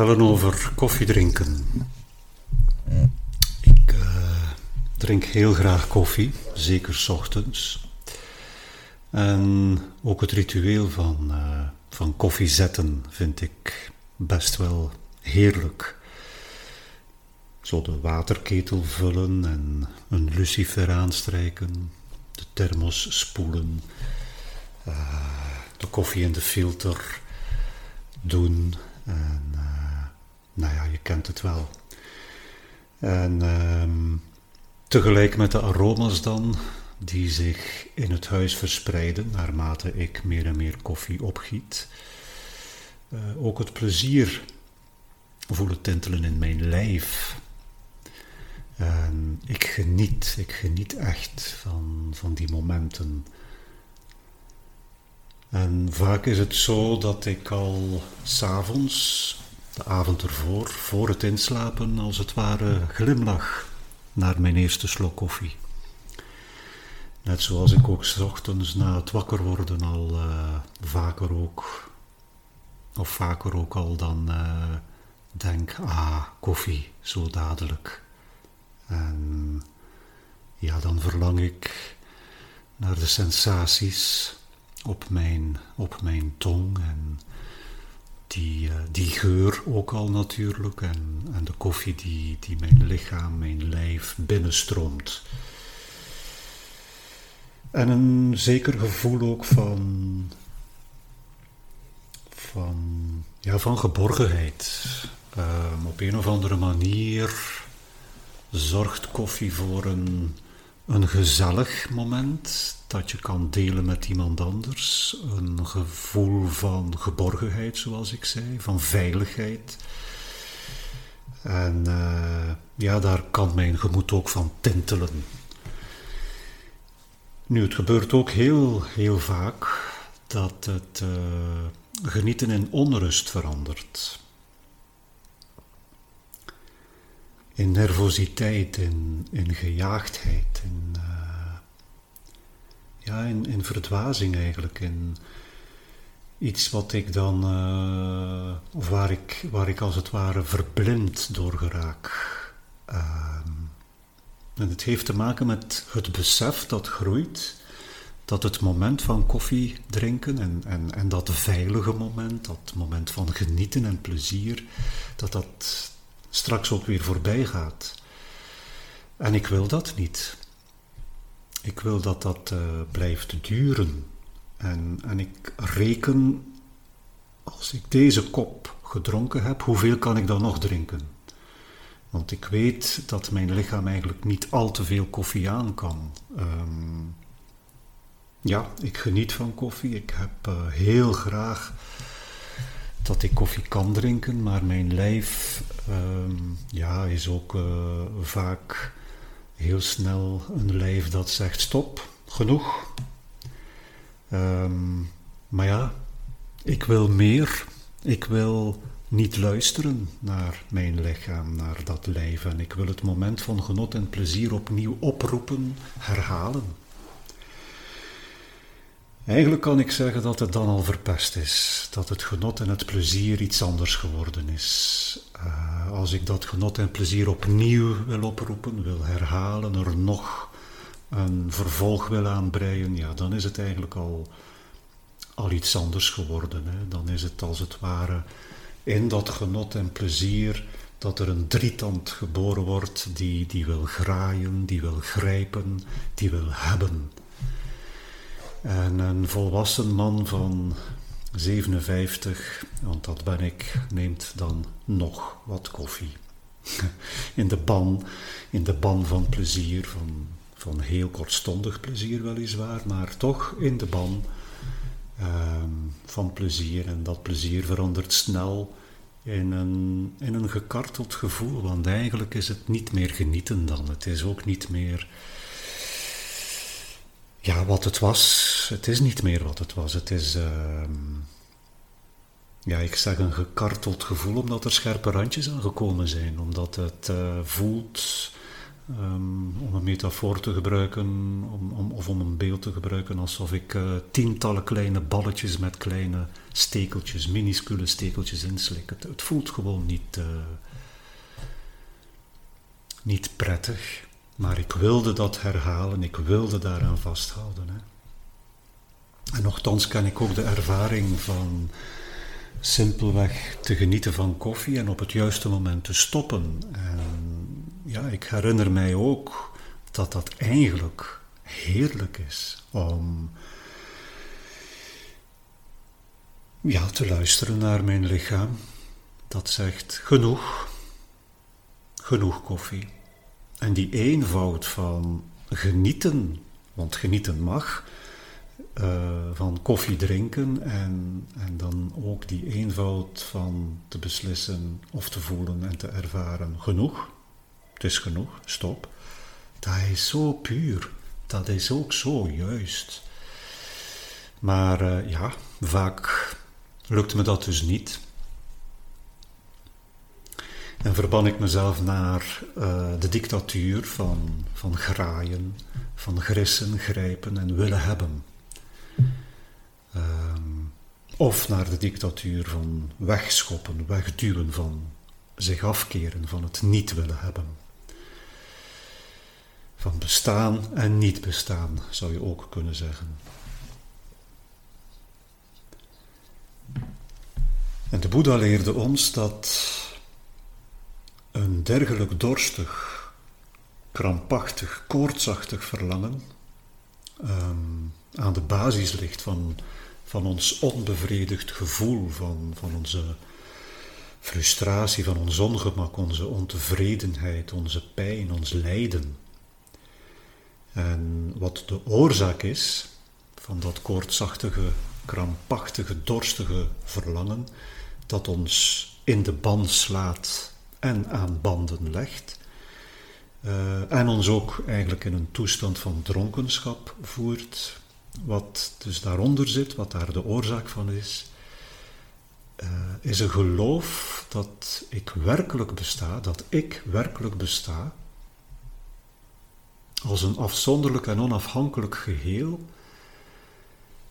Vertellen over koffiedrinken. Ik uh, drink heel graag koffie, zeker s ochtends. En ook het ritueel van, uh, van koffie zetten vind ik best wel heerlijk. Zo de waterketel vullen en een lucifer aanstrijken, de thermos spoelen, uh, de koffie in de filter doen. En nou ja, je kent het wel. En um, tegelijk met de aroma's dan, die zich in het huis verspreiden naarmate ik meer en meer koffie opgiet. Uh, ook het plezier voelen tintelen in mijn lijf. En ik geniet, ik geniet echt van, van die momenten. En vaak is het zo dat ik al s'avonds, de avond ervoor, voor het inslapen, als het ware glimlach naar mijn eerste slok koffie. Net zoals ik ook s ochtends na het wakker worden al uh, vaker ook, of vaker ook al dan uh, denk, ah, koffie, zo dadelijk. En ja, dan verlang ik naar de sensaties op mijn, op mijn tong en die, uh, die geur ook al natuurlijk en, en de koffie die, die mijn lichaam, mijn lijf binnenstroomt. En een zeker gevoel ook van, van, ja, van geborgenheid. Um, op een of andere manier zorgt koffie voor een, een gezellig moment dat je kan delen met iemand anders. Een gevoel van geborgenheid, zoals ik zei, van veiligheid. En uh, ja, daar kan mijn gemoed ook van tintelen. Nu, het gebeurt ook heel, heel vaak dat het uh, genieten in onrust verandert. In nervositeit, in, in gejaagdheid, in, uh, ja, in, in verdwazing eigenlijk. In iets wat ik dan, uh, of waar ik, waar ik als het ware verblind door geraak. Uh, en het heeft te maken met het besef dat groeit dat het moment van koffie drinken en, en, en dat veilige moment, dat moment van genieten en plezier, dat dat straks ook weer voorbij gaat. En ik wil dat niet. Ik wil dat dat uh, blijft duren. En, en ik reken, als ik deze kop gedronken heb, hoeveel kan ik dan nog drinken? Want ik weet dat mijn lichaam eigenlijk niet al te veel koffie aan kan. Um, ja, ik geniet van koffie. Ik heb uh, heel graag dat ik koffie kan drinken, maar mijn lijf um, ja, is ook uh, vaak heel snel een lijf dat zegt stop, genoeg. Um, maar ja, ik wil meer. Ik wil niet luisteren naar mijn lichaam, naar dat lijf. En ik wil het moment van genot en plezier opnieuw oproepen, herhalen. Eigenlijk kan ik zeggen dat het dan al verpest is, dat het genot en het plezier iets anders geworden is. Uh, als ik dat genot en plezier opnieuw wil oproepen, wil herhalen, er nog een vervolg wil aanbreien, ja, dan is het eigenlijk al, al iets anders geworden. Hè. Dan is het als het ware in dat genot en plezier dat er een drietand geboren wordt die, die wil graaien, die wil grijpen, die wil hebben. En een volwassen man van 57, want dat ben ik, neemt dan nog wat koffie. In de ban, in de ban van plezier, van, van heel kortstondig plezier weliswaar, maar toch in de ban um, van plezier. En dat plezier verandert snel in een, in een gekarteld gevoel, want eigenlijk is het niet meer genieten dan. Het is ook niet meer ja, wat het was, het is niet meer wat het was. Het is, uh, ja, ik zeg een gekarteld gevoel, omdat er scherpe randjes aan gekomen zijn. Omdat het uh, voelt Um, om een metafoor te gebruiken, om, om, of om een beeld te gebruiken, alsof ik uh, tientallen kleine balletjes met kleine stekeltjes, minuscule stekeltjes inslik. Het, het voelt gewoon niet, uh, niet prettig, maar ik wilde dat herhalen, ik wilde daaraan vasthouden. Hè. En nogthans ken ik ook de ervaring van simpelweg te genieten van koffie en op het juiste moment te stoppen. En ja, ik herinner mij ook dat dat eigenlijk heerlijk is om ja, te luisteren naar mijn lichaam. Dat zegt genoeg, genoeg koffie. En die eenvoud van genieten, want genieten mag, uh, van koffie drinken en, en dan ook die eenvoud van te beslissen of te voelen en te ervaren genoeg. Het is genoeg, stop. Dat is zo puur. Dat is ook zo juist. Maar uh, ja, vaak lukt me dat dus niet. En verban ik mezelf naar uh, de dictatuur van, van graaien, van grissen, grijpen en willen hebben. Um, of naar de dictatuur van wegschoppen, wegduwen, van zich afkeren, van het niet willen hebben. Van bestaan en niet bestaan, zou je ook kunnen zeggen. En de Boeddha leerde ons dat een dergelijk dorstig, krampachtig, koortsachtig verlangen um, aan de basis ligt van, van ons onbevredigd gevoel, van, van onze frustratie, van ons ongemak, onze ontevredenheid, onze pijn, ons lijden. En wat de oorzaak is van dat koortsachtige, krampachtige, dorstige verlangen, dat ons in de band slaat en aan banden legt, uh, en ons ook eigenlijk in een toestand van dronkenschap voert, wat dus daaronder zit, wat daar de oorzaak van is, uh, is een geloof dat ik werkelijk besta, dat ik werkelijk besta, als een afzonderlijk en onafhankelijk geheel,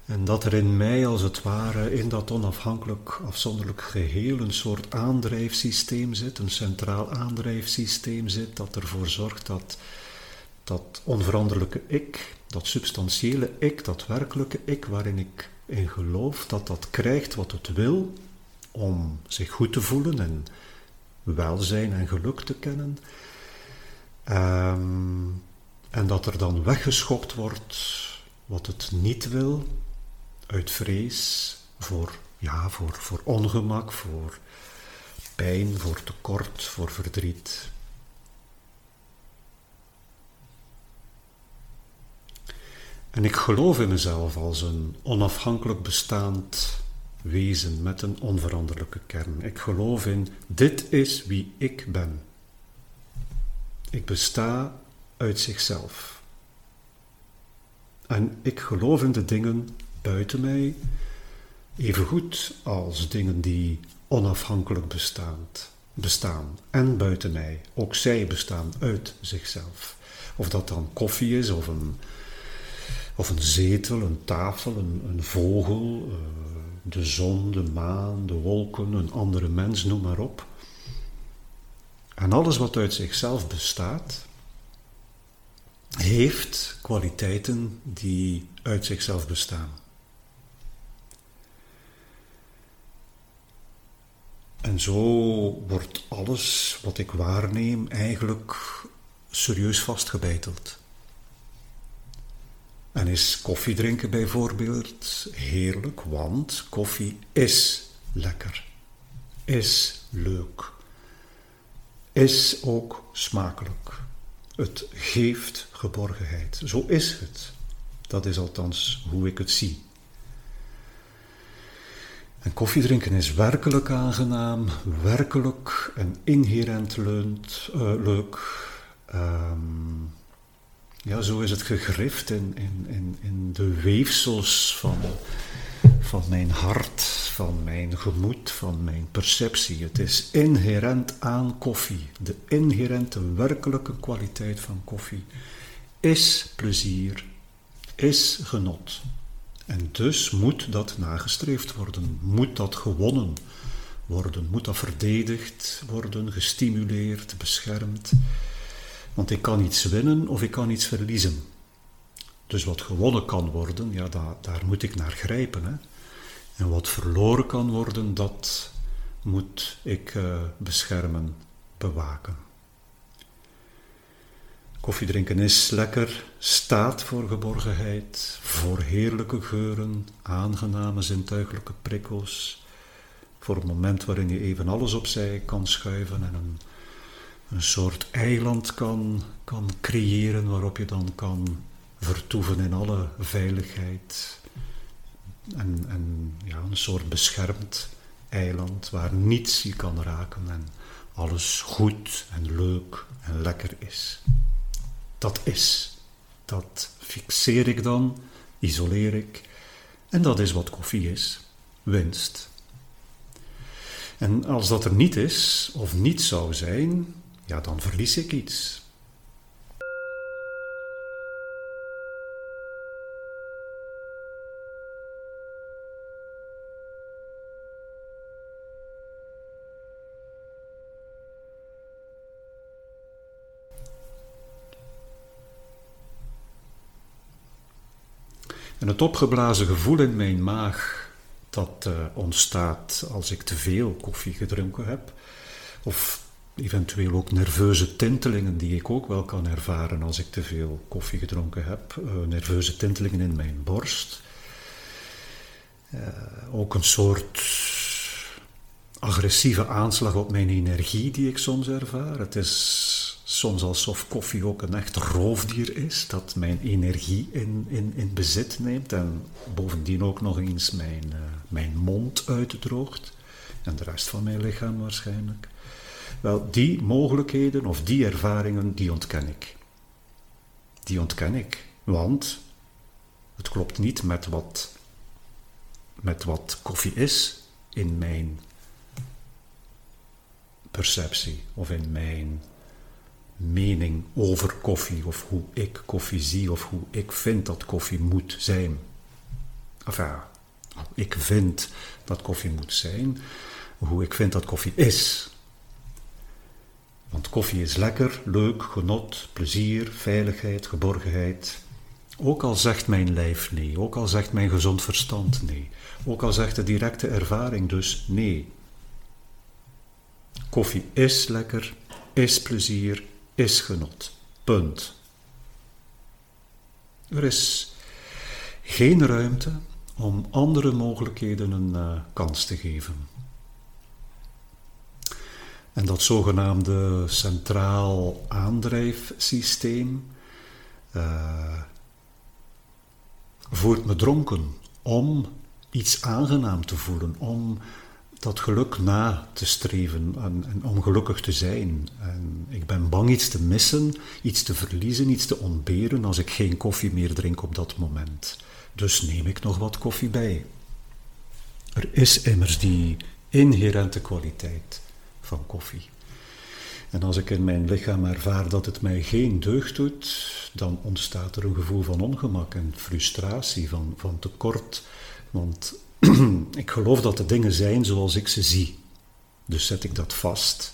en dat er in mij als het ware in dat onafhankelijk, afzonderlijk geheel een soort aandrijfsysteem zit, een centraal aandrijfsysteem zit, dat ervoor zorgt dat dat onveranderlijke ik, dat substantiële ik, dat werkelijke ik waarin ik in geloof, dat dat krijgt wat het wil om zich goed te voelen en welzijn en geluk te kennen. Um, en dat er dan weggeschopt wordt wat het niet wil, uit vrees voor, ja, voor, voor ongemak, voor pijn, voor tekort, voor verdriet. En ik geloof in mezelf als een onafhankelijk bestaand wezen met een onveranderlijke kern. Ik geloof in dit is wie ik ben. Ik besta uit zichzelf. En ik geloof in de dingen buiten mij, evengoed als dingen die onafhankelijk bestaand, bestaan en buiten mij. Ook zij bestaan uit zichzelf. Of dat dan koffie is, of een, of een zetel, een tafel, een, een vogel, uh, de zon, de maan, de wolken, een andere mens, noem maar op. En alles wat uit zichzelf bestaat, heeft kwaliteiten die uit zichzelf bestaan. En zo wordt alles wat ik waarneem eigenlijk serieus vastgebeiteld. En is koffie drinken bijvoorbeeld heerlijk, want koffie is lekker, is leuk, is ook smakelijk. Het geeft geborgenheid. Zo is het. Dat is althans hoe ik het zie. En koffie drinken is werkelijk aangenaam, werkelijk en inherent leunt, uh, leuk. Um, ja, zo is het gegrift in, in, in, in de weefsels van, van mijn hart, van mijn gemoed, van mijn perceptie. Het is inherent aan koffie. De inherente werkelijke kwaliteit van koffie is plezier, is genot. En dus moet dat nagestreefd worden, moet dat gewonnen worden, moet dat verdedigd worden, gestimuleerd, beschermd. Want ik kan iets winnen of ik kan iets verliezen. Dus wat gewonnen kan worden, ja, daar, daar moet ik naar grijpen. Hè. En wat verloren kan worden, dat moet ik uh, beschermen, bewaken. Koffie drinken is lekker, staat voor geborgenheid, voor heerlijke geuren, aangename zintuigelijke prikkels, voor het moment waarin je even alles opzij kan schuiven en een, een soort eiland kan, kan creëren waarop je dan kan vertoeven in alle veiligheid. En, en ja, een soort beschermd eiland waar niets je kan raken en alles goed en leuk en lekker is. Dat is. Dat fixeer ik dan, isoleer ik. En dat is wat koffie is: winst. En als dat er niet is, of niet zou zijn, ja, dan verlies ik iets. En het opgeblazen gevoel in mijn maag, dat uh, ontstaat als ik te veel koffie gedronken heb, of eventueel ook nerveuze tintelingen die ik ook wel kan ervaren als ik te veel koffie gedronken heb, uh, nerveuze tintelingen in mijn borst, uh, ook een soort agressieve aanslag op mijn energie die ik soms ervaar. Het is soms alsof koffie ook een echt roofdier is, dat mijn energie in, in, in bezit neemt en bovendien ook nog eens mijn, uh, mijn mond uitdroogt en de rest van mijn lichaam waarschijnlijk. Wel, die mogelijkheden of die ervaringen, die ontken ik. Die ontken ik, want het klopt niet met wat, met wat koffie is in mijn perceptie of in mijn mening over koffie, of hoe ik koffie zie, of hoe ik vind dat koffie moet zijn. Enfin, hoe ik vind dat koffie moet zijn, hoe ik vind dat koffie is. Want koffie is lekker, leuk, genot, plezier, veiligheid, geborgenheid. Ook al zegt mijn lijf nee, ook al zegt mijn gezond verstand nee, ook al zegt de directe ervaring dus nee. Koffie is lekker, is plezier, is genot. Punt. Er is geen ruimte om andere mogelijkheden een uh, kans te geven. En dat zogenaamde centraal aandrijfsysteem uh, voert me dronken om iets aangenaam te voelen, om dat geluk na te streven en, om gelukkig te zijn. En ik ben bang iets te missen, iets te verliezen, iets te ontberen als ik geen koffie meer drink op dat moment. Dus neem ik nog wat koffie bij. Er is immers die inherente kwaliteit van koffie. En als ik in mijn lichaam ervaar dat het mij geen deugd doet, dan ontstaat er een gevoel van ongemak en frustratie, van, van tekort. Want ik geloof dat de dingen zijn zoals ik ze zie. Dus zet ik dat vast,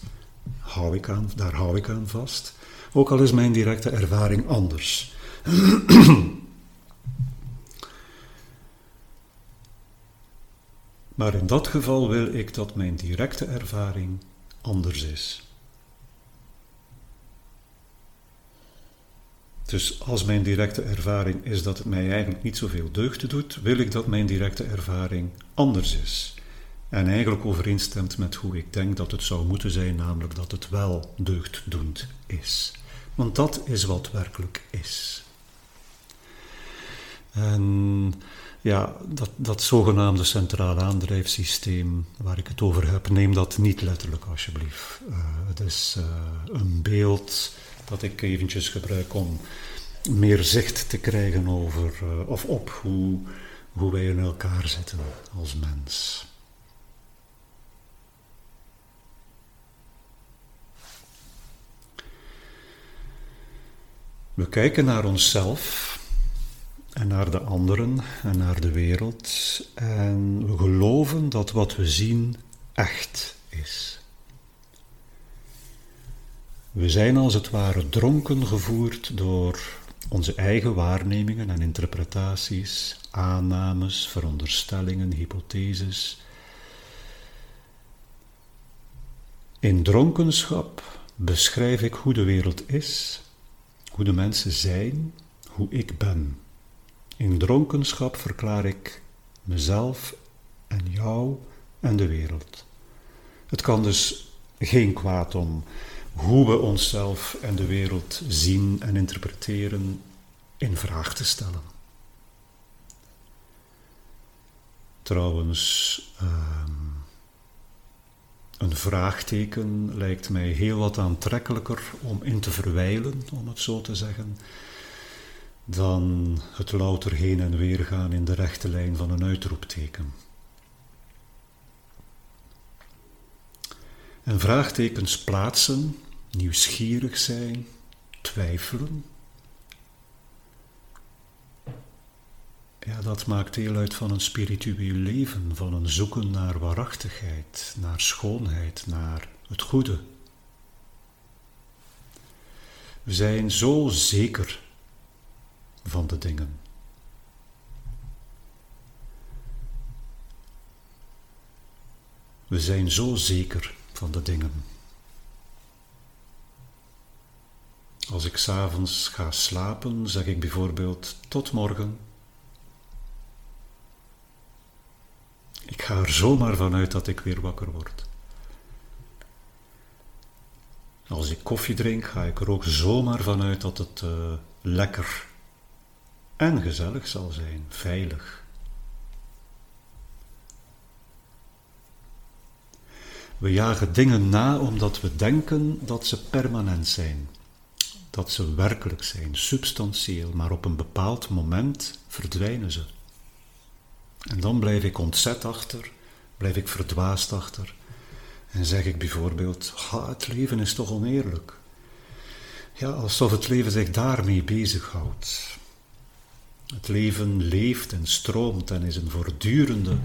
hou ik aan, daar hou ik aan vast. Ook al is mijn directe ervaring anders. maar in dat geval wil ik dat mijn directe ervaring anders is. Dus als mijn directe ervaring is dat het mij eigenlijk niet zoveel deugd doet, wil ik dat mijn directe ervaring anders is. En eigenlijk overeenstemt met hoe ik denk dat het zou moeten zijn, namelijk dat het wel deugddoend is. Want dat is wat werkelijk is. En ja, dat, dat zogenaamde centraal aandrijfsysteem waar ik het over heb, neem dat niet letterlijk alsjeblieft. Uh, het is uh, een beeld dat ik eventjes gebruik om meer zicht te krijgen over eh, of op hoe, hoe wij in elkaar zitten als mens. We kijken naar onszelf en naar de anderen en naar de wereld en we geloven dat wat we zien echt is. We zijn als het ware dronken gevoerd door onze eigen waarnemingen en interpretaties, aannames, veronderstellingen, hypotheses. In dronkenschap beschrijf ik hoe de wereld is, hoe de mensen zijn, hoe ik ben. In dronkenschap verklaar ik mezelf en jou en de wereld. Het kan dus geen kwaad om hoe we onszelf en de wereld zien en interpreteren in vraag te stellen. Trouwens, ehm, een vraagteken lijkt mij heel wat aantrekkelijker om in te verwijlen, om het zo te zeggen, dan het louter heen en weer gaan in de rechte lijn van een uitroepteken. En vraagtekens plaatsen, nieuwsgierig zijn, twijfelen. Ja, dat maakt deel uit van een spiritueel leven, van een zoeken naar waarachtigheid, naar schoonheid, naar het goede. We zijn zo zeker van de dingen. We zijn zo zeker van de dingen. Als ik s'avonds ga slapen, zeg ik bijvoorbeeld tot morgen. Ik ga er zomaar vanuit dat ik weer wakker word. Als ik koffie drink, ga ik er ook zomaar vanuit dat het uh, lekker en gezellig zal zijn, veilig. We jagen dingen na omdat we denken dat ze permanent zijn, dat ze werkelijk zijn, substantieel, maar op een bepaald moment verdwijnen ze. En dan blijf ik ontzet achter, blijf ik verdwaasd achter en zeg ik bijvoorbeeld: het leven is toch oneerlijk. Ja, alsof het leven zich daarmee bezighoudt. Het leven leeft en stroomt en is een voortdurende,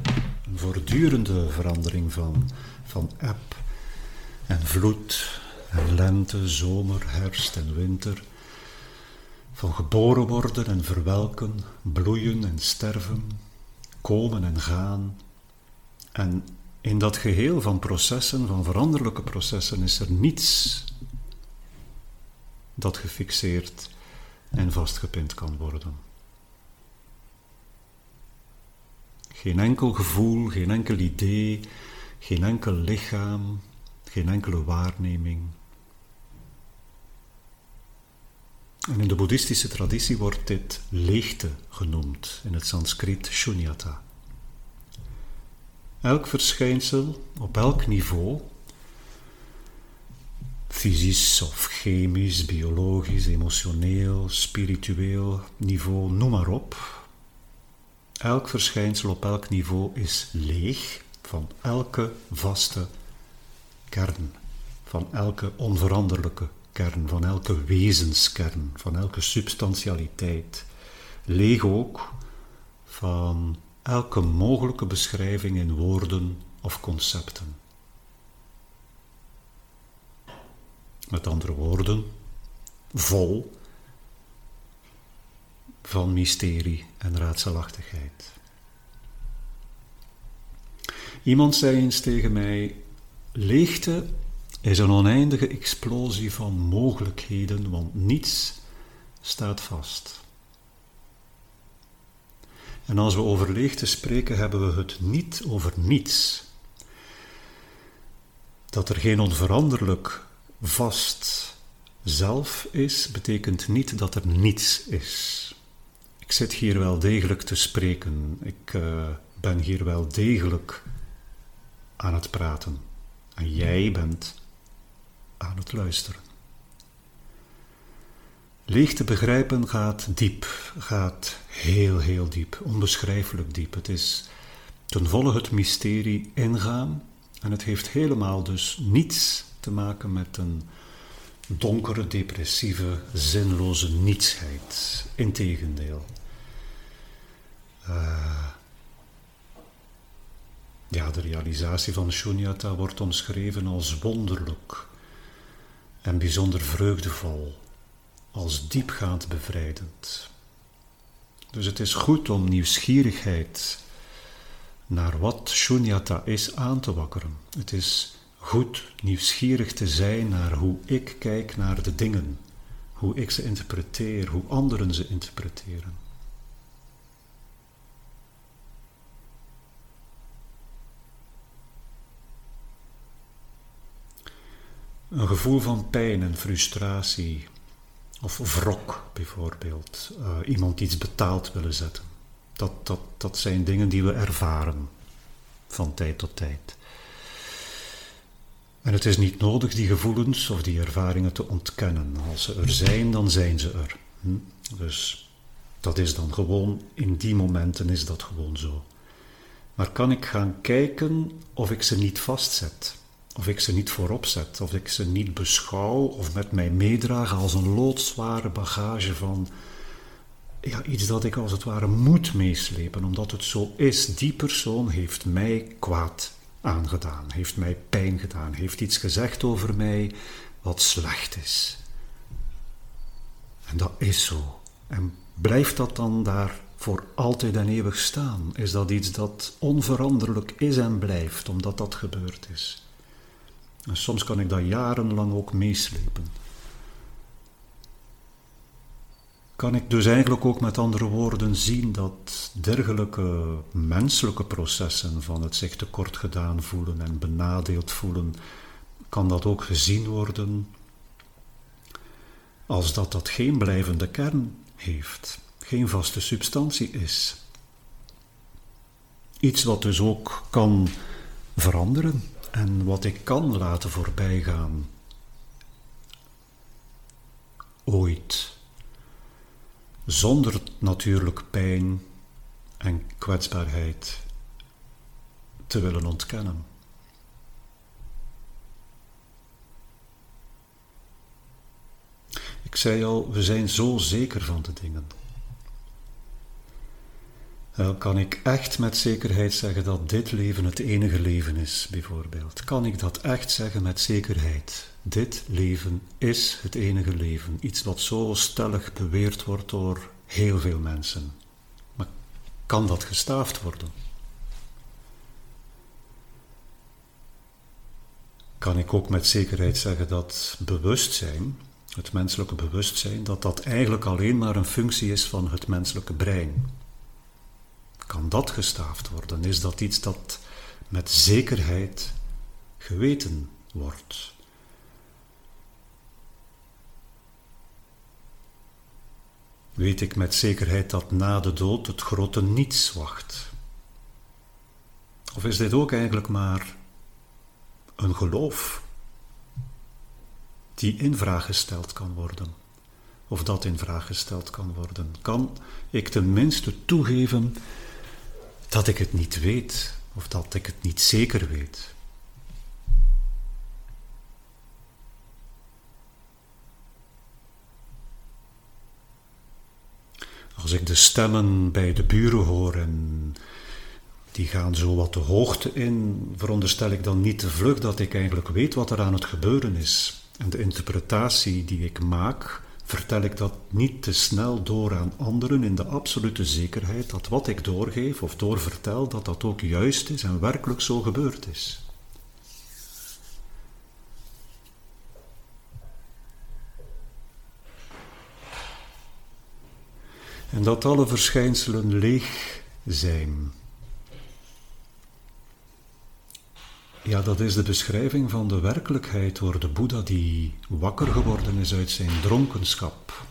een voortdurende verandering van, van eb en vloed lente, zomer, herfst en winter. Van geboren worden en verwelken, bloeien en sterven, komen en gaan. En in dat geheel van processen, van veranderlijke processen, is er niets dat gefixeerd en vastgepind kan worden. Geen enkel gevoel, geen enkel idee, geen enkel lichaam, geen enkele waarneming. En in de boeddhistische traditie wordt dit leegte genoemd, in het Sanskriet shunyata. Elk verschijnsel op elk niveau, fysisch of chemisch, biologisch, emotioneel, spiritueel niveau, noem maar op, Elk verschijnsel op elk niveau is leeg van elke vaste kern, van elke onveranderlijke kern, van elke wezenskern, van elke substantialiteit. Leeg ook van elke mogelijke beschrijving in woorden of concepten. Met andere woorden, vol van mysterie en raadselachtigheid. Iemand zei eens tegen mij: Leegte is een oneindige explosie van mogelijkheden, want niets staat vast. En als we over leegte spreken, hebben we het niet over niets. Dat er geen onveranderlijk vast zelf is, betekent niet dat er niets is. Ik zit hier wel degelijk te spreken. Ik uh, ben hier wel degelijk aan het praten. En jij bent aan het luisteren. Leeg te begrijpen gaat diep, gaat heel, heel diep, onbeschrijfelijk diep. Het is ten volle het mysterie ingaan en het heeft helemaal dus niets te maken met een donkere, depressieve, zinloze nietsheid. Integendeel. Uh, ja, de realisatie van Shunyata wordt omschreven als wonderlijk en bijzonder vreugdevol, als diepgaand bevrijdend. Dus het is goed om nieuwsgierigheid naar wat Shunyata is aan te wakkeren. Het is goed nieuwsgierig te zijn naar hoe ik kijk naar de dingen, hoe ik ze interpreteer, hoe anderen ze interpreteren. Een gevoel van pijn en frustratie, of wrok bijvoorbeeld, uh, iemand iets betaald willen zetten. Dat, dat, dat zijn dingen die we ervaren van tijd tot tijd. En het is niet nodig die gevoelens of die ervaringen te ontkennen. Als ze er zijn, dan zijn ze er. Hm? Dus dat is dan gewoon, in die momenten is dat gewoon zo. Maar kan ik gaan kijken of ik ze niet vastzet? Of ik ze niet voorop zet? Of ik ze niet beschouw of met mij meedraag als een loodzware bagage van ja, iets dat ik als het ware moet meeslepen, omdat het zo is. Die persoon heeft mij kwaad aangedaan, heeft mij pijn gedaan, heeft iets gezegd over mij wat slecht is. En dat is zo. En blijft dat dan daar voor altijd en eeuwig staan? Is dat iets dat onveranderlijk is en blijft, omdat dat gebeurd is? En soms kan ik dat jarenlang ook meeslepen. kan ik dus eigenlijk ook met andere woorden zien dat dergelijke menselijke processen van het zich tekort gedaan voelen en benadeeld voelen, kan dat ook gezien worden als dat dat geen blijvende kern heeft, geen vaste substantie is. Iets wat dus ook kan veranderen en wat ik kan laten voorbijgaan. Ooit zonder natuurlijk pijn en kwetsbaarheid te willen ontkennen. Ik zei al, we zijn zo zeker van de dingen. Dan kan ik echt met zekerheid zeggen dat dit leven het enige leven is, bijvoorbeeld? Kan ik dat echt zeggen met zekerheid? Dit leven is het enige leven. Iets wat zo stellig beweerd wordt door heel veel mensen. Maar kan dat gestaafd worden? Kan ik ook met zekerheid zeggen dat bewustzijn, het menselijke bewustzijn, dat dat eigenlijk alleen maar een functie is van het menselijke brein? Kan dat gestaafd worden? Is dat iets dat met zekerheid geweten wordt? weet ik met zekerheid dat na de dood het grote niets wacht? Of is dit ook eigenlijk maar een geloof die in vraag gesteld kan worden? Of dat in vraag gesteld kan worden? Kan ik tenminste toegeven dat ik het niet weet of dat ik het niet zeker weet? Als ik de stemmen bij de buren hoor en die gaan zo wat de hoogte in, veronderstel ik dan niet te vlug dat ik eigenlijk weet wat er aan het gebeuren is. En de interpretatie die ik maak, vertel ik dat niet te snel door aan anderen in de absolute zekerheid dat wat ik doorgeef of doorvertel, dat dat ook juist is en werkelijk zo gebeurd is. en dat alle verschijnselen leeg zijn. Ja, dat is de beschrijving van de werkelijkheid door de Boeddha die wakker geworden is uit zijn dronkenschap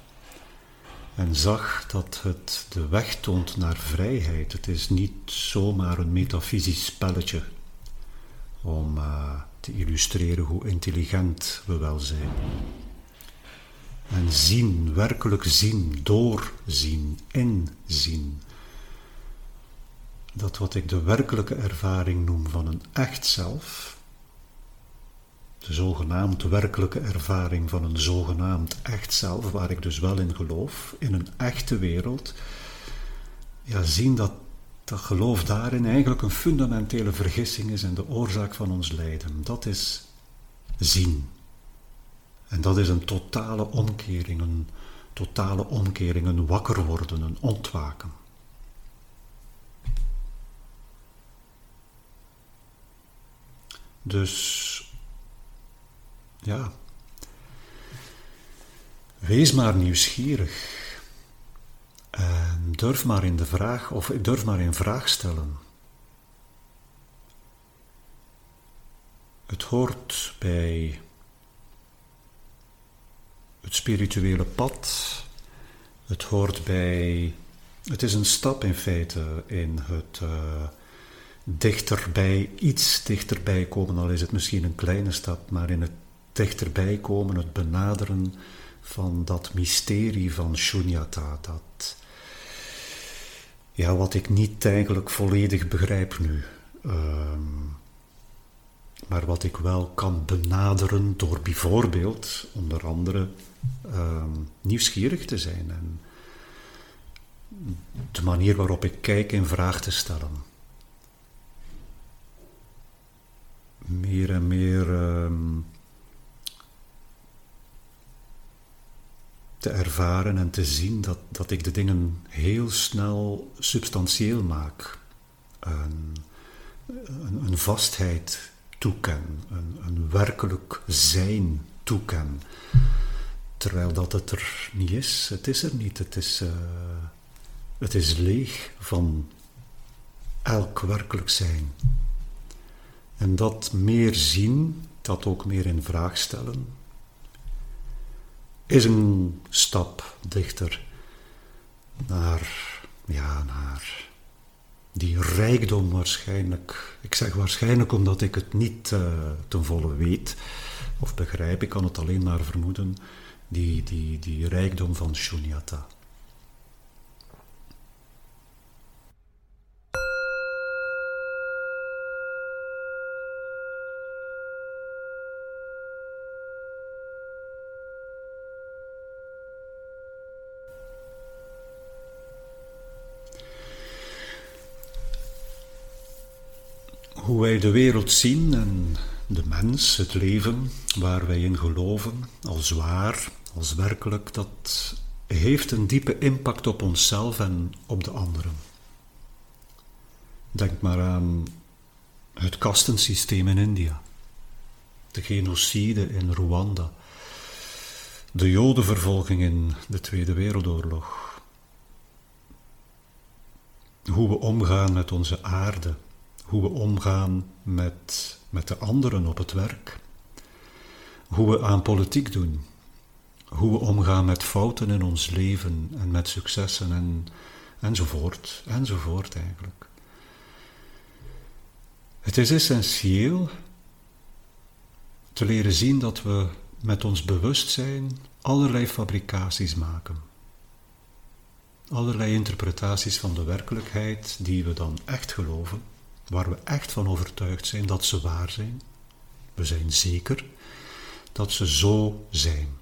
en zag dat het de weg toont naar vrijheid. Het is niet zomaar een metafysisch spelletje om uh, te illustreren hoe intelligent we wel zijn. En zien, werkelijk zien, doorzien, inzien. Dat wat ik de werkelijke ervaring noem van een echt zelf, de zogenaamd werkelijke ervaring van een zogenaamd echt zelf, waar ik dus wel in geloof, in een echte wereld, ja, zien dat dat geloof daarin eigenlijk een fundamentele vergissing is en de oorzaak van ons lijden. Dat is zien. En dat is een totale omkering, een totale omkering, een wakker worden, een ontwaken. Dus ja, wees maar nieuwsgierig. En durf maar in de vraag, of durf maar in vraag stellen. Het hoort bij het spirituele pad. Het hoort bij. Het is een stap in feite in het uh, dichterbij, iets dichterbij komen, al is het misschien een kleine stap, maar in het dichterbij komen, het benaderen van dat mysterie van Shunyata, dat ja, wat ik niet eigenlijk volledig begrijp nu. Ehm, maar wat ik wel kan benaderen door bijvoorbeeld, onder andere, ehm, nieuwsgierig te zijn en de manier waarop ik kijk in vraag te stellen. Meer en meer ehm, te ervaren en te zien dat, dat ik de dingen heel snel substantieel maak. Een, een, vastheid toeken, een, een werkelijk zijn toeken. Terwijl dat het er niet is. Het is er niet. Het is, uh, het is leeg van elk werkelijk zijn. En dat meer zien, dat ook meer in vraag stellen, is een stap dichter naar, ja, naar die rijkdom waarschijnlijk. Ik zeg waarschijnlijk omdat ik het niet uh, ten volle weet of begrijp, ik kan het alleen maar vermoeden, die, die, die rijkdom van Shunyata. Hoe wij de wereld zien en de mens, het leven waar wij in geloven, als waar, als werkelijk, dat heeft een diepe impact op onszelf en op de anderen. Denk maar aan het kastensysteem in India, de genocide in Rwanda, de jodenvervolging in de Tweede Wereldoorlog, hoe we omgaan met onze aarde hoe we omgaan met, met de anderen op het werk, hoe we aan politiek doen, hoe we omgaan met fouten in ons leven en met successen en, enzovoort, enzovoort eigenlijk. Het is essentieel te leren zien dat we met ons bewustzijn allerlei fabricaties maken. Allerlei interpretaties van de werkelijkheid die we dan echt geloven waar we echt van overtuigd zijn dat ze waar zijn. We zijn zeker dat ze zo zijn.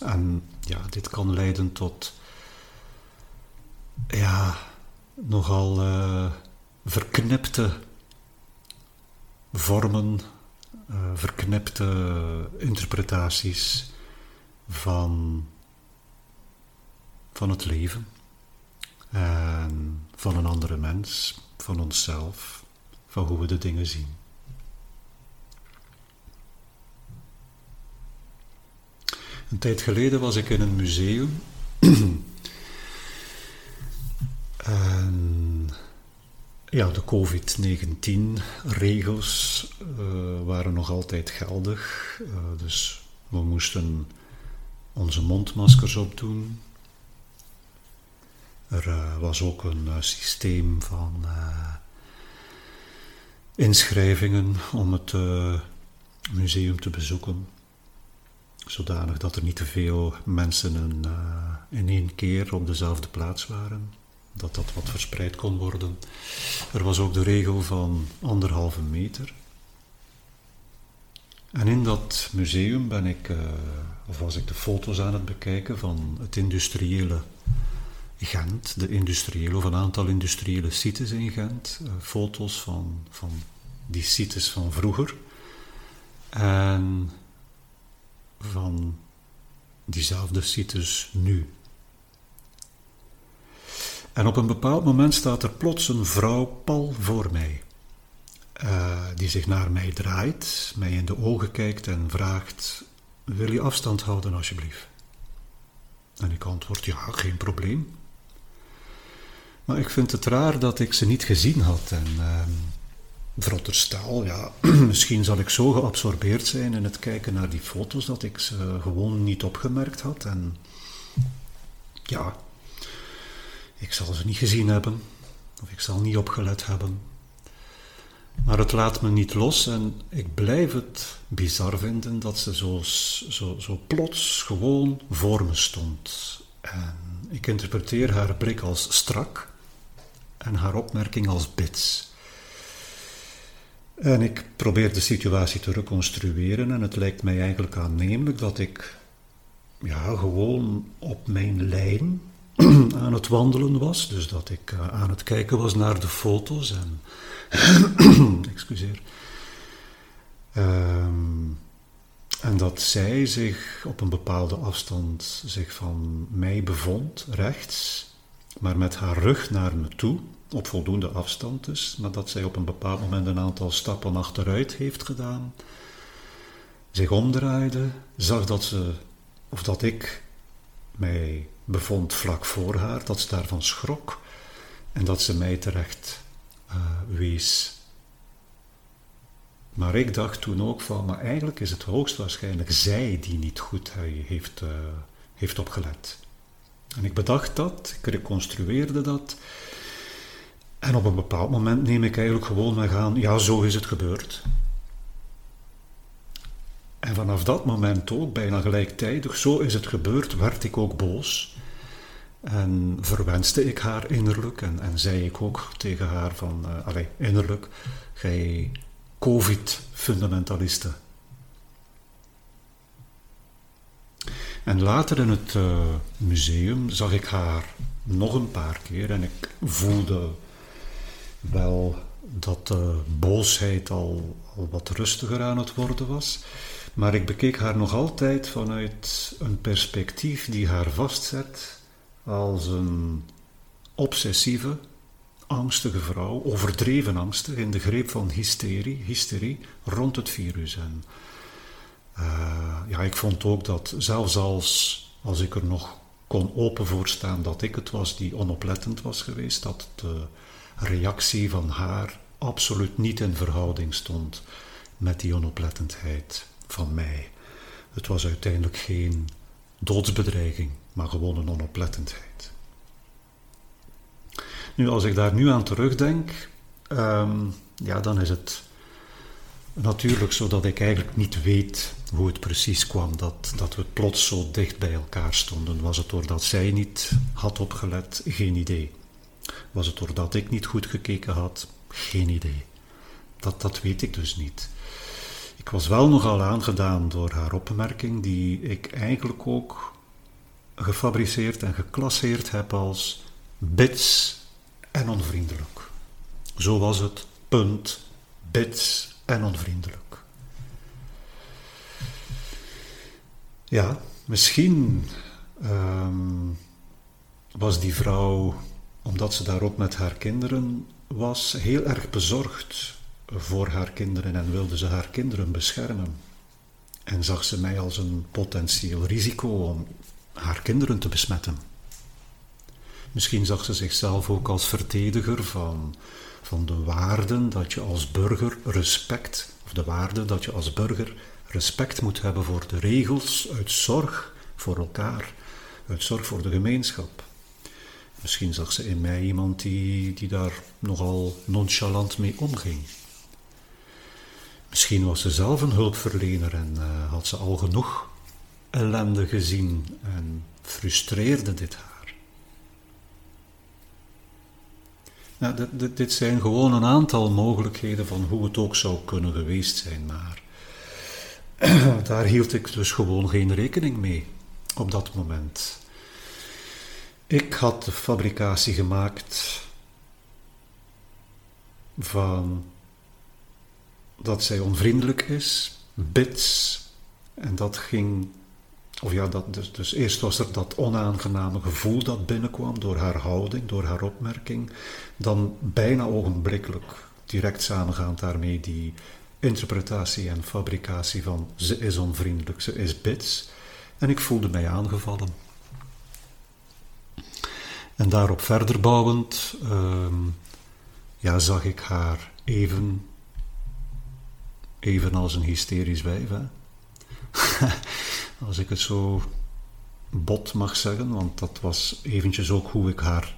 En ja, dit kan leiden tot ja, nogal uh, verknipte vormen, uh, verknipte interpretaties van, van het leven en van een andere mens van onszelf, van hoe we de dingen zien. Een tijd geleden was ik in een museum. en ja, de COVID-19-regels uh, waren nog altijd geldig. Uh, dus we moesten onze mondmaskers opdoen. Er uh, was ook een uh, systeem van uh, inschrijvingen om het museum te bezoeken, zodanig dat er niet te veel mensen in, in één keer op dezelfde plaats waren, dat dat wat verspreid kon worden. Er was ook de regel van anderhalve meter. En in dat museum ben ik, of was ik de foto's aan het bekijken van het industriële Gent, de industriële of een aantal industriële sites in Gent, uh, foto's van, van die sites van vroeger en van diezelfde sites nu. En op een bepaald moment staat er plots een vrouw pal voor mij. Uh, die zich naar mij draait, mij in de ogen kijkt en vraagt: Wil je afstand houden, alsjeblieft? En ik antwoord: Ja, geen probleem. Maar ik vind het raar dat ik ze niet gezien had. En uh, veronderstel, ja, misschien zal ik zo geabsorbeerd zijn in het kijken naar die foto's dat ik ze gewoon niet opgemerkt had. En ja, ik zal ze niet gezien hebben, of ik zal niet opgelet hebben. Maar het laat me niet los en ik blijf het bizar vinden dat ze zo, zo, zo plots gewoon voor me stond. En ik interpreteer haar blik als strak en haar opmerking als bits. En ik probeer de situatie te reconstrueren en het lijkt mij eigenlijk aannemelijk dat ik ja, gewoon op mijn lijn aan het wandelen was. Dus dat ik uh, aan het kijken was naar de foto's en. excuseer. Um, en dat zij zich op een bepaalde afstand zich van mij bevond, rechts, maar met haar rug naar me toe, op voldoende afstand dus, maar dat zij op een bepaald moment een aantal stappen achteruit heeft gedaan, zich omdraaide, zag dat ze, of dat ik mij bevond vlak voor haar, dat ze daarvan schrok en dat ze mij terecht uh, wees. Maar ik dacht toen ook van, maar eigenlijk is het hoogstwaarschijnlijk zij die niet goed heeft, uh, heeft opgelet. En ik bedacht dat, ik reconstrueerde dat. En op een bepaald moment neem ik eigenlijk gewoon weg aan, ja, zo is het gebeurd. En vanaf dat moment ook, bijna gelijktijdig, zo is het gebeurd, werd ik ook boos. En verwenste ik haar innerlijk en, en zei ik ook tegen haar van, uh, allee, innerlijk, gij COVID-fundamentalisten. En later in het uh, museum zag ik haar nog een paar keer en ik voelde wel dat de boosheid al, al wat rustiger aan het worden was. Maar ik bekeek haar nog altijd vanuit een perspectief die haar vastzet als een obsessieve, angstige vrouw, overdreven angstig, in de greep van hysterie, hysterie rond het virus. En ja, ik vond ook dat zelfs als, als ik er nog kon open voorstaan dat ik het was die onoplettend was geweest, dat de reactie van haar absoluut niet in verhouding stond met die onoplettendheid van mij. Het was uiteindelijk geen doodsbedreiging, maar gewoon een onoplettendheid. Nu, als ik daar nu aan terugdenk, um, ja, dan is het natuurlijk zo dat ik eigenlijk niet weet hoe het precies kwam dat, dat we plots zo dicht bij elkaar stonden. Was het doordat zij niet had opgelet? Geen idee. Was het doordat ik niet goed gekeken had? Geen idee. Dat, dat weet ik dus niet. Ik was wel nogal aangedaan door haar opmerking, die ik eigenlijk ook gefabriceerd en geclasseerd heb als bits en onvriendelijk. Zo was het, punt, bits en onvriendelijk. Ja, misschien um, was die vrouw, omdat ze daar ook met haar kinderen was, heel erg bezorgd voor haar kinderen en wilde ze haar kinderen beschermen. En zag ze mij als een potentieel risico om haar kinderen te besmetten. Misschien zag ze zichzelf ook als verdediger van, van de waarden dat je als burger respect, of de waarde dat je als burger respect moet hebben voor de regels uit zorg voor elkaar, uit zorg voor de gemeenschap. Misschien zag ze in mij iemand die, die daar nogal nonchalant mee omging. Misschien was ze zelf een hulpverlener en uh, had ze al genoeg ellende gezien en frustreerde dit haar. Dit, dit, zijn gewoon een aantal mogelijkheden van hoe het ook zou kunnen geweest zijn, maar daar hield ik dus gewoon geen rekening mee op dat moment. Ik had de fabricatie gemaakt van dat zij onvriendelijk is, bits, en dat ging, of ja, dat, dus, dus eerst was er dat onaangename gevoel dat binnenkwam door haar houding, door haar opmerking, dan bijna ogenblikkelijk, direct samengaand daarmee, die interpretatie en fabricatie van ze is onvriendelijk, ze is bits, en ik voelde mij aangevallen. En daarop verder bouwend, ehm, ja, zag ik haar even, even als een hysterisch wijf. als ik het zo bot mag zeggen, want dat was eventjes ook hoe ik haar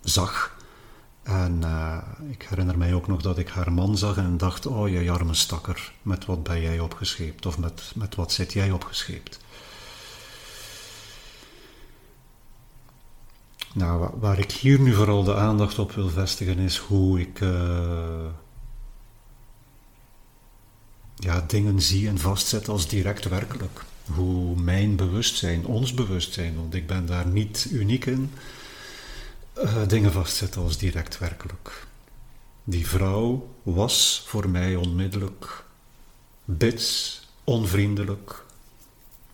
zag. En uh, ik herinner mij ook nog dat ik haar man zag en dacht: Oh, je arme stakker, met wat ben jij opgescheept? Of met, met wat zit jij opgescheept? Nou, waar ik hier nu vooral de aandacht op wil vestigen is hoe ik uh, ja, dingen zie en vastzet als direct werkelijk. Hoe mijn bewustzijn, ons bewustzijn, want ik ben daar niet uniek in, uh, dingen vastzetten als direct werkelijk. Die vrouw was voor mij onmiddellijk bits, onvriendelijk.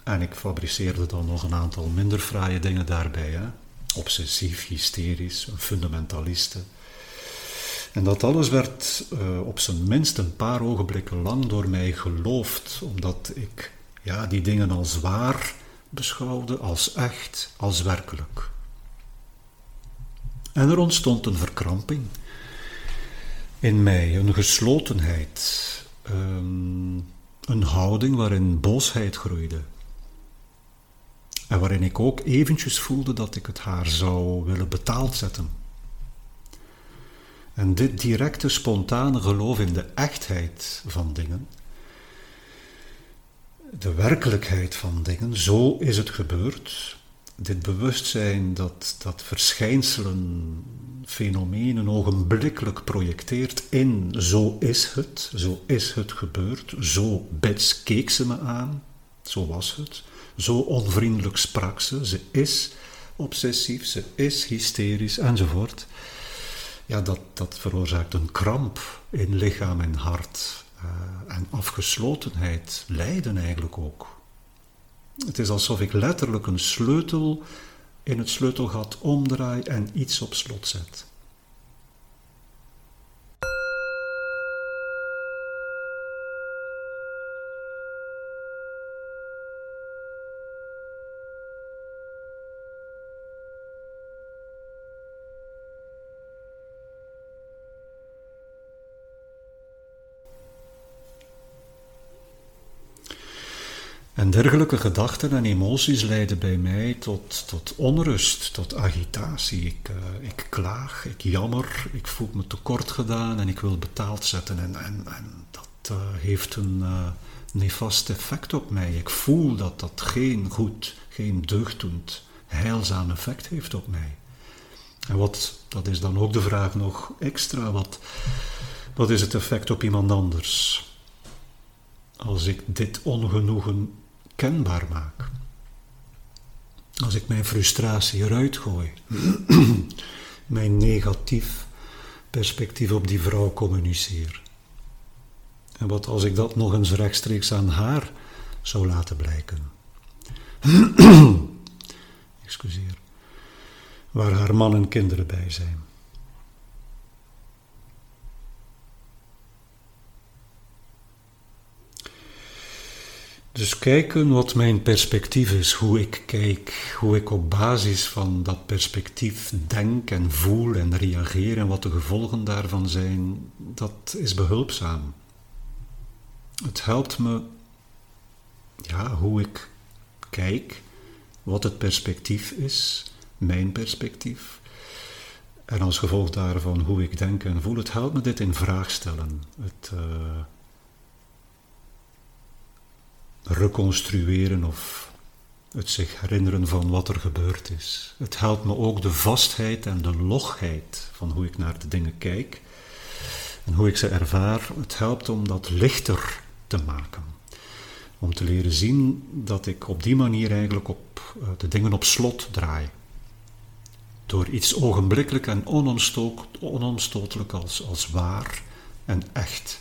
En ik fabriceerde dan nog een aantal minder fraaie dingen daarbij. Hè? obsessief, hysterisch, een fundamentaliste. En dat alles werd uh, op zijn minst een paar ogenblikken lang door mij geloofd, omdat ik ja, die dingen als waar beschouwde, als echt, als werkelijk. En er ontstond een verkramping in mij, een geslotenheid, um, een houding waarin boosheid groeide, en waarin ik ook eventjes voelde dat ik het haar zou willen betaald zetten. En dit directe, spontane geloof in de echtheid van dingen, de werkelijkheid van dingen, zo is het gebeurd. Dit bewustzijn dat, dat verschijnselen, fenomenen ogenblikkelijk projecteert in zo is het, zo is het gebeurd, zo bets keek ze me aan, zo was het. Zo onvriendelijk sprak ze. Ze is obsessief, ze is hysterisch enzovoort. Ja, dat, dat veroorzaakt een kramp in lichaam en hart. Uh, en afgeslotenheid, lijden eigenlijk ook. Het is alsof ik letterlijk een sleutel in het sleutelgat omdraai en iets op slot zet. Dergelijke gedachten en emoties leiden bij mij tot, tot onrust, tot agitatie. Ik, uh, ik klaag, ik jammer, ik voel me tekort gedaan en ik wil betaald zetten. En, en, en dat uh, heeft een uh, nefast effect op mij. Ik voel dat dat geen goed, geen deugddoend, heilzaam effect heeft op mij. En wat, dat is dan ook de vraag nog extra, wat, wat is het effect op iemand anders? Als ik dit ongenoegen kenbaar maak. Als ik mijn frustratie eruit gooi, mijn negatief perspectief op die vrouw communiceer. En wat als ik dat nog eens rechtstreeks aan haar zou laten blijken? Excuseer. Waar haar man en kinderen bij zijn. Dus kijken wat mijn perspectief is, hoe ik kijk, hoe ik op basis van dat perspectief denk en voel en reageer en wat de gevolgen daarvan zijn, dat is behulpzaam. Het helpt me, ja, hoe ik kijk, wat het perspectief is, mijn perspectief. En als gevolg daarvan hoe ik denk en voel, het helpt me dit in vraag stellen. Het, uh, reconstrueren of het zich herinneren van wat er gebeurd is. Het helpt me ook de vastheid en de logheid van hoe ik naar de dingen kijk en hoe ik ze ervaar. Het helpt om dat lichter te maken. Om te leren zien dat ik op die manier eigenlijk op eh, de dingen op slot draai. Door iets ogenblikkelijk en onomstotelijk als, als waar en echt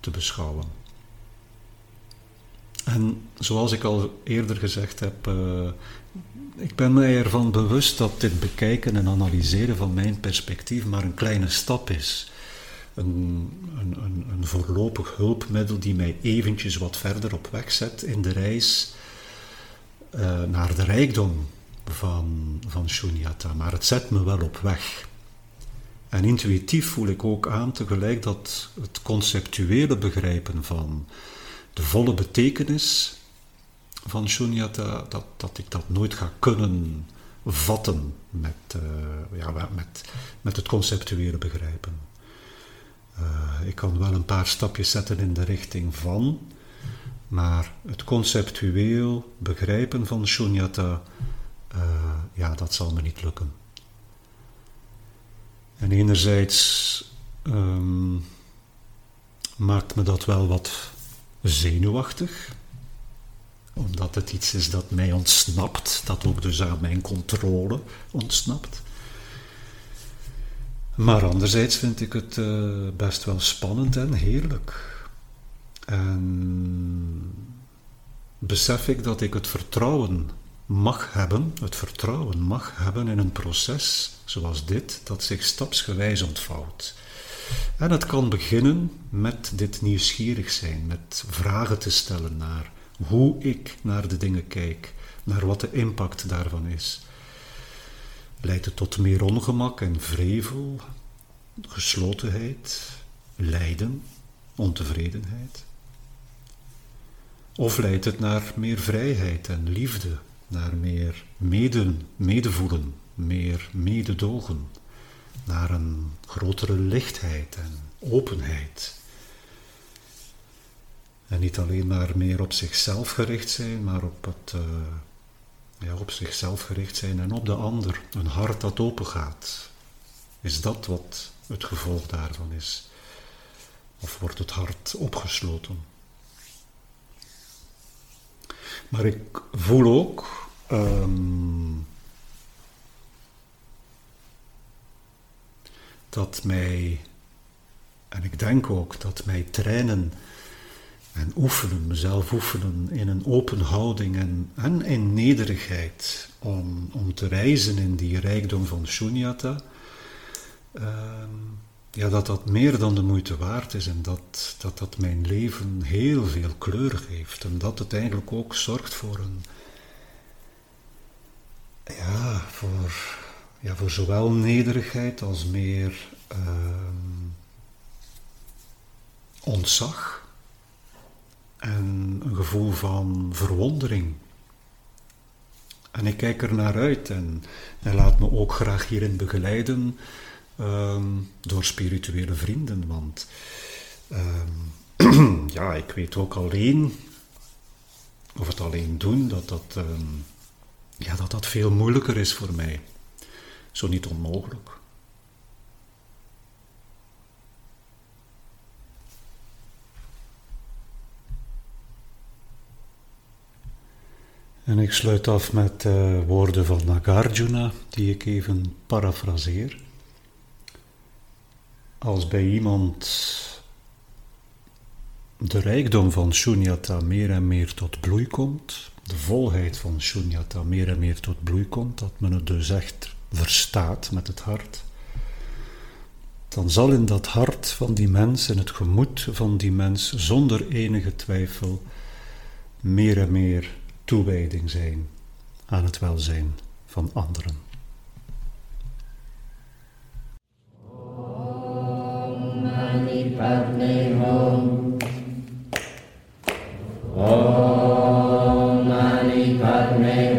te beschouwen. En zoals ik al eerder gezegd heb, uh, ik ben mij ervan bewust dat dit bekijken en analyseren van mijn perspectief maar een kleine stap is. Een, een, een, voorlopig hulpmiddel die mij eventjes wat verder op weg zet in de reis uh, naar de rijkdom van, van Shunyata. Maar het zet me wel op weg. En intuïtief voel ik ook aan tegelijk dat het conceptuele begrijpen van de volle betekenis van Shunyata, dat, dat ik dat nooit ga kunnen vatten met, uh, ja, met, met het conceptuele begrijpen. Uh, ik kan wel een paar stapjes zetten in de richting van, maar het conceptueel begrijpen van Shunyata, uh, ja, dat zal me niet lukken. En enerzijds um, maakt me dat wel wat zenuwachtig, omdat het iets is dat mij ontsnapt, dat ook dus aan mijn controle ontsnapt. Maar anderzijds vind ik het uh, best wel spannend en heerlijk. En besef ik dat ik het vertrouwen mag hebben, het vertrouwen mag hebben in een proces zoals dit, dat zich stapsgewijs ontvouwt. En het kan beginnen met dit nieuwsgierig zijn, met vragen te stellen naar hoe ik naar de dingen kijk, naar wat de impact daarvan is. Leidt het tot meer ongemak en vrevel, geslotenheid, lijden, ontevredenheid? Of leidt het naar meer vrijheid en liefde, naar meer meden, medevoelen, meer mededogen, naar een grotere lichtheid en openheid? En niet alleen maar meer op zichzelf gericht zijn, maar op, het, uh, ja, op zichzelf gericht zijn en op de ander. Een hart dat open gaat. Is dat wat het gevolg daarvan is? Of wordt het hart opgesloten? Maar ik voel ook um, dat mij, en ik denk ook dat mij trainen en oefenen, mezelf oefenen in een open houding en, en in nederigheid om, om te reizen in die rijkdom van Shunyata, uh, ja, dat dat meer dan de moeite waard is en dat, dat dat mijn leven heel veel kleur geeft en dat het eigenlijk ook zorgt voor een, ja, voor, ja, voor zowel nederigheid als meer uh, ontzag en een gevoel van verwondering. En ik kijk er naar uit en, en laat me ook graag hierin begeleiden um, door spirituele vrienden. Want um, ja, ik weet ook alleen, of het alleen doen, dat dat, ja, dat dat veel moeilijker is voor mij. Zo niet onmogelijk. En ik sluit af met uh, woorden van Nagarjuna, die ik even parafraseer. Als bij iemand de rijkdom van Shunyata meer en meer tot bloei komt, de volheid van Shunyata meer en meer tot bloei komt, dat men het dus echt verstaat met het hart, dan zal in dat hart van die mens, in het gemoed van die mens, zonder enige twijfel, meer en meer toewijding zijn aan het welzijn van anderen. Om Mani Padme